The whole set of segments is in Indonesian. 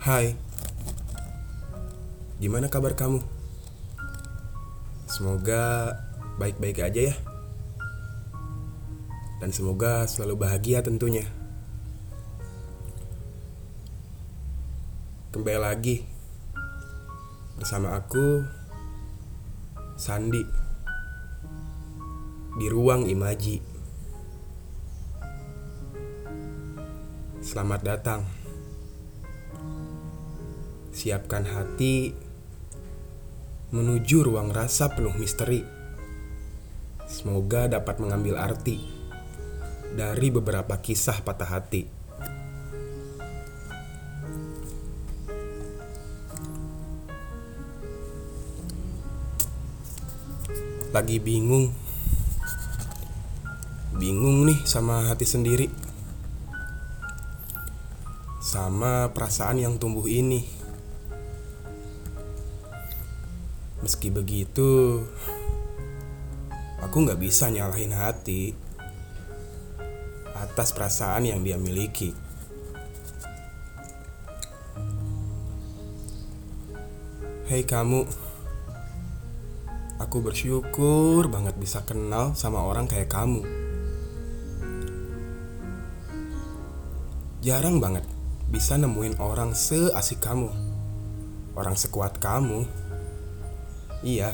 Hai, gimana kabar kamu? Semoga baik-baik aja ya, dan semoga selalu bahagia tentunya. Kembali lagi bersama aku, Sandi, di ruang Imaji. Selamat datang. Siapkan hati menuju ruang rasa penuh misteri. Semoga dapat mengambil arti dari beberapa kisah patah hati. Lagi bingung, bingung nih sama hati sendiri, sama perasaan yang tumbuh ini. Meski begitu, aku nggak bisa nyalahin hati atas perasaan yang dia miliki. Hei kamu, aku bersyukur banget bisa kenal sama orang kayak kamu. Jarang banget bisa nemuin orang seasik kamu, orang sekuat kamu. Iya,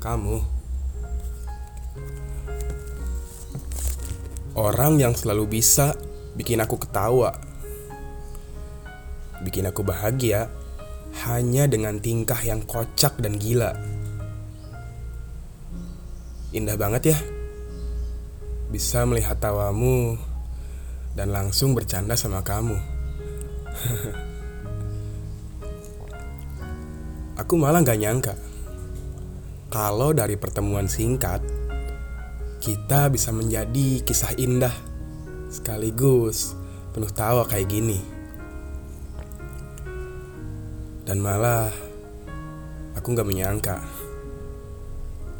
kamu. Orang yang selalu bisa bikin aku ketawa, bikin aku bahagia hanya dengan tingkah yang kocak dan gila. Indah banget ya, bisa melihat tawamu dan langsung bercanda sama kamu. aku malah gak nyangka kalau dari pertemuan singkat kita bisa menjadi kisah indah sekaligus penuh tawa kayak gini. Dan malah aku gak menyangka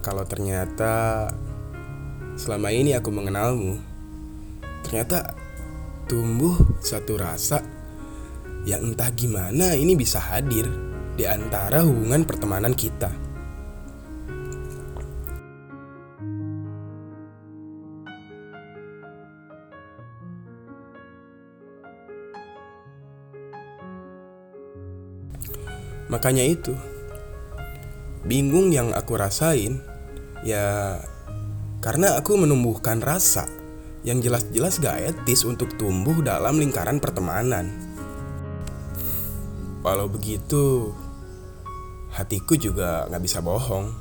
kalau ternyata selama ini aku mengenalmu, ternyata tumbuh satu rasa yang entah gimana ini bisa hadir di antara hubungan pertemanan kita. Makanya itu, bingung yang aku rasain ya karena aku menumbuhkan rasa yang jelas-jelas gak etis untuk tumbuh dalam lingkaran pertemanan. Walau begitu, hatiku juga gak bisa bohong.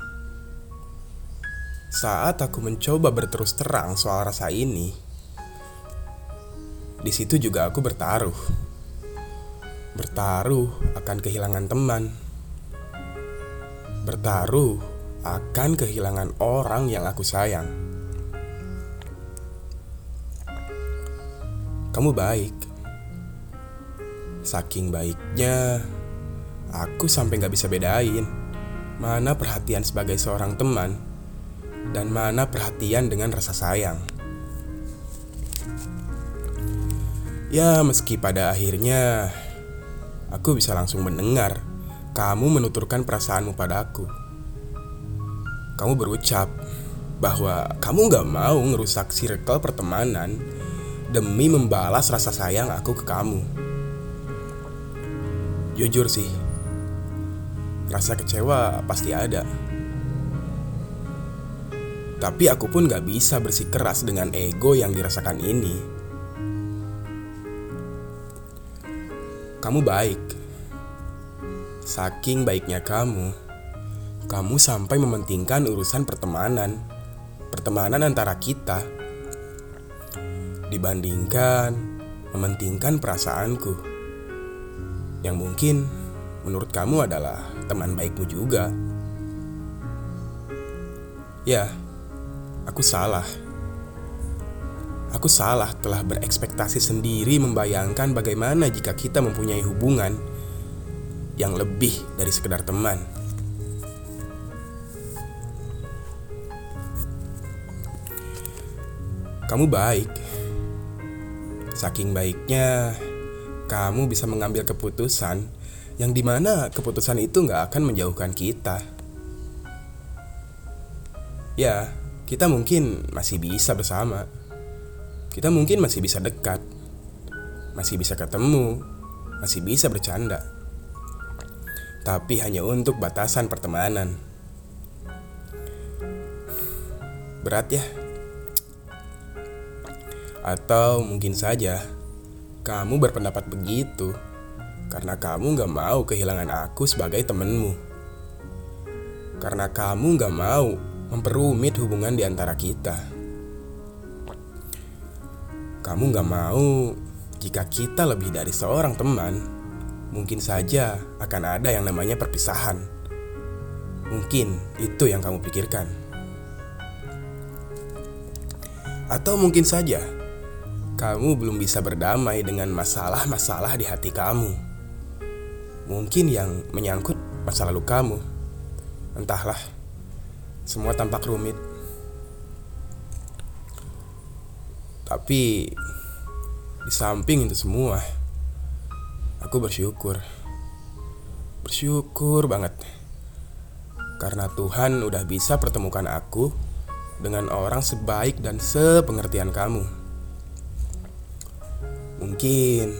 Saat aku mencoba berterus terang soal rasa ini, di situ juga aku bertaruh bertaruh akan kehilangan teman, bertaruh akan kehilangan orang yang aku sayang. Kamu baik, saking baiknya aku sampai gak bisa bedain mana perhatian sebagai seorang teman dan mana perhatian dengan rasa sayang. Ya, meski pada akhirnya aku bisa langsung mendengar kamu menuturkan perasaanmu padaku. Kamu berucap bahwa kamu gak mau ngerusak circle pertemanan demi membalas rasa sayang aku ke kamu. Jujur sih, rasa kecewa pasti ada. Tapi aku pun gak bisa bersikeras dengan ego yang dirasakan ini. Kamu baik. Saking baiknya kamu, kamu sampai mementingkan urusan pertemanan, pertemanan antara kita, dibandingkan mementingkan perasaanku, yang mungkin menurut kamu adalah teman baikmu juga. Ya, aku salah. Aku salah telah berekspektasi sendiri membayangkan bagaimana jika kita mempunyai hubungan yang lebih dari sekedar teman. Kamu baik. Saking baiknya, kamu bisa mengambil keputusan yang di mana keputusan itu nggak akan menjauhkan kita. Ya, kita mungkin masih bisa bersama. Kita mungkin masih bisa dekat, masih bisa ketemu, masih bisa bercanda, tapi hanya untuk batasan pertemanan. Berat ya, atau mungkin saja kamu berpendapat begitu karena kamu gak mau kehilangan aku sebagai temenmu. Karena kamu gak mau memperumit hubungan di antara kita. Kamu gak mau jika kita lebih dari seorang teman, mungkin saja akan ada yang namanya perpisahan. Mungkin itu yang kamu pikirkan. Atau mungkin saja kamu belum bisa berdamai dengan masalah-masalah di hati kamu. Mungkin yang menyangkut masa lalu kamu. Entahlah, semua tampak rumit. Tapi di samping itu semua, aku bersyukur. Bersyukur banget. Karena Tuhan udah bisa pertemukan aku dengan orang sebaik dan sepengertian kamu. Mungkin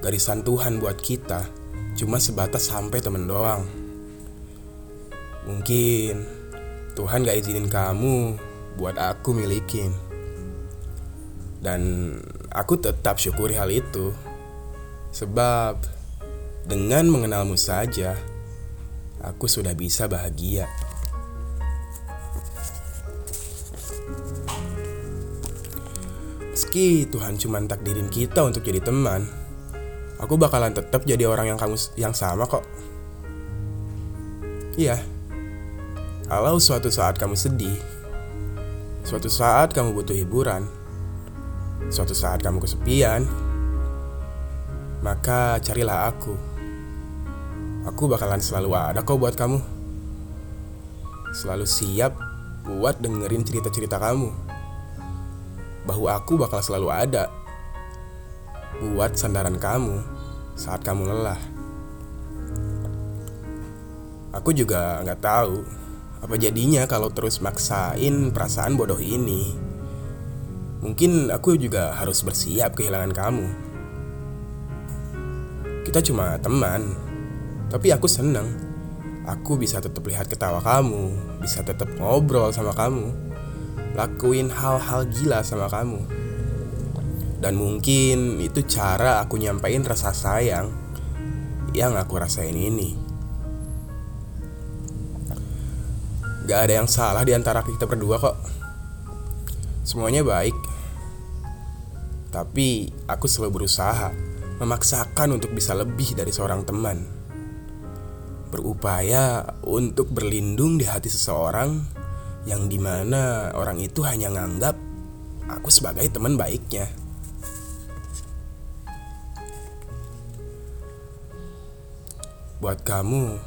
garisan Tuhan buat kita cuma sebatas sampai temen doang. Mungkin Tuhan gak izinin kamu buat aku milikin. Dan aku tetap syukuri hal itu. Sebab dengan mengenalmu saja, aku sudah bisa bahagia. Meski Tuhan cuma takdirin kita untuk jadi teman, aku bakalan tetap jadi orang yang kamu yang sama kok. Iya. Kalau suatu saat kamu sedih, suatu saat kamu butuh hiburan, suatu saat kamu kesepian, maka carilah aku. Aku bakalan selalu ada kok buat kamu. Selalu siap buat dengerin cerita-cerita kamu bahwa aku bakal selalu ada buat sandaran kamu saat kamu lelah. Aku juga nggak tahu apa jadinya kalau terus maksain perasaan bodoh ini. Mungkin aku juga harus bersiap kehilangan kamu. Kita cuma teman, tapi aku seneng. Aku bisa tetap lihat ketawa kamu, bisa tetap ngobrol sama kamu lakuin hal-hal gila sama kamu. Dan mungkin itu cara aku nyampain rasa sayang yang aku rasain ini. Gak ada yang salah di antara kita berdua kok. Semuanya baik. Tapi aku selalu berusaha memaksakan untuk bisa lebih dari seorang teman. Berupaya untuk berlindung di hati seseorang yang di mana orang itu hanya nganggap aku sebagai teman baiknya. Buat kamu,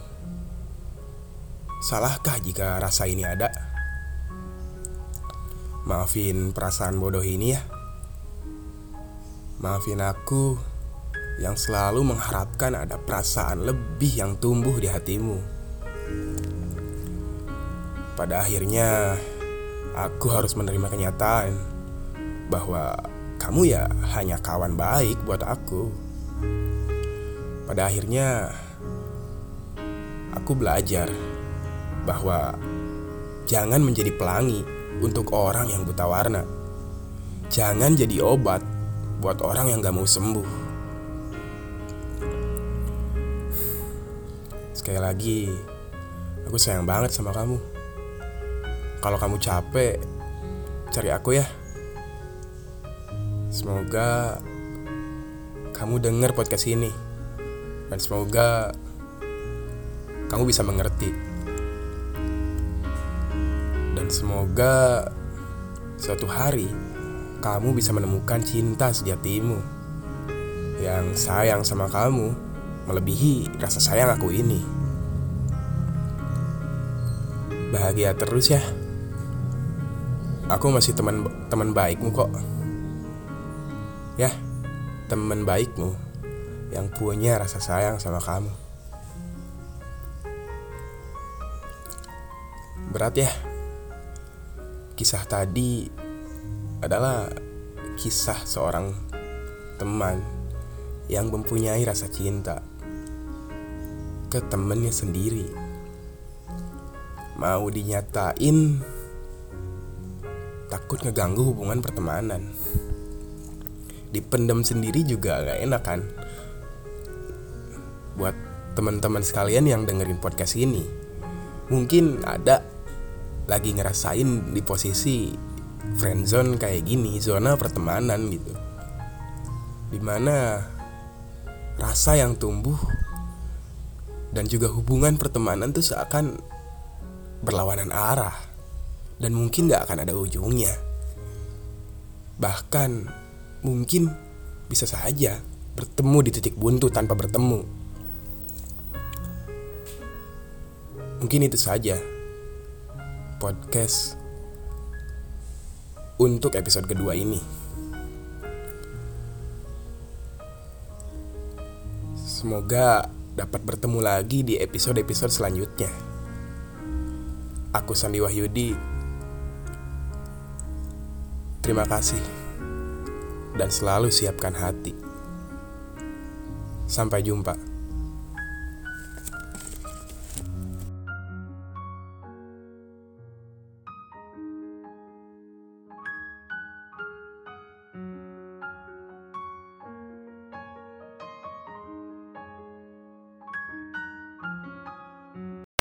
salahkah jika rasa ini ada? Maafin perasaan bodoh ini ya. Maafin aku yang selalu mengharapkan ada perasaan lebih yang tumbuh di hatimu. Pada akhirnya, aku harus menerima kenyataan bahwa kamu ya hanya kawan baik buat aku. Pada akhirnya, aku belajar bahwa jangan menjadi pelangi untuk orang yang buta warna. Jangan jadi obat buat orang yang gak mau sembuh. Sekali lagi, aku sayang banget sama kamu. Kalau kamu capek, cari aku ya. Semoga kamu dengar podcast ini. Dan semoga kamu bisa mengerti. Dan semoga suatu hari kamu bisa menemukan cinta sejatimu yang sayang sama kamu melebihi rasa sayang aku ini. Bahagia terus ya. Aku masih teman teman baikmu kok. Ya, teman baikmu. yang punya rasa sayang sama kamu. Berat ya. Kisah tadi adalah kisah seorang teman yang mempunyai rasa cinta ke temennya sendiri. Mau dinyatain takut ngeganggu hubungan pertemanan. Dipendam sendiri juga gak enak kan? Buat teman-teman sekalian yang dengerin podcast ini, mungkin ada lagi ngerasain di posisi friendzone kayak gini, zona pertemanan gitu. Di mana rasa yang tumbuh dan juga hubungan pertemanan tuh seakan berlawanan arah dan mungkin gak akan ada ujungnya. Bahkan mungkin bisa saja bertemu di titik buntu tanpa bertemu. Mungkin itu saja podcast untuk episode kedua ini. Semoga dapat bertemu lagi di episode-episode selanjutnya. Aku Sandi Wahyudi. Terima kasih dan selalu siapkan hati. Sampai jumpa.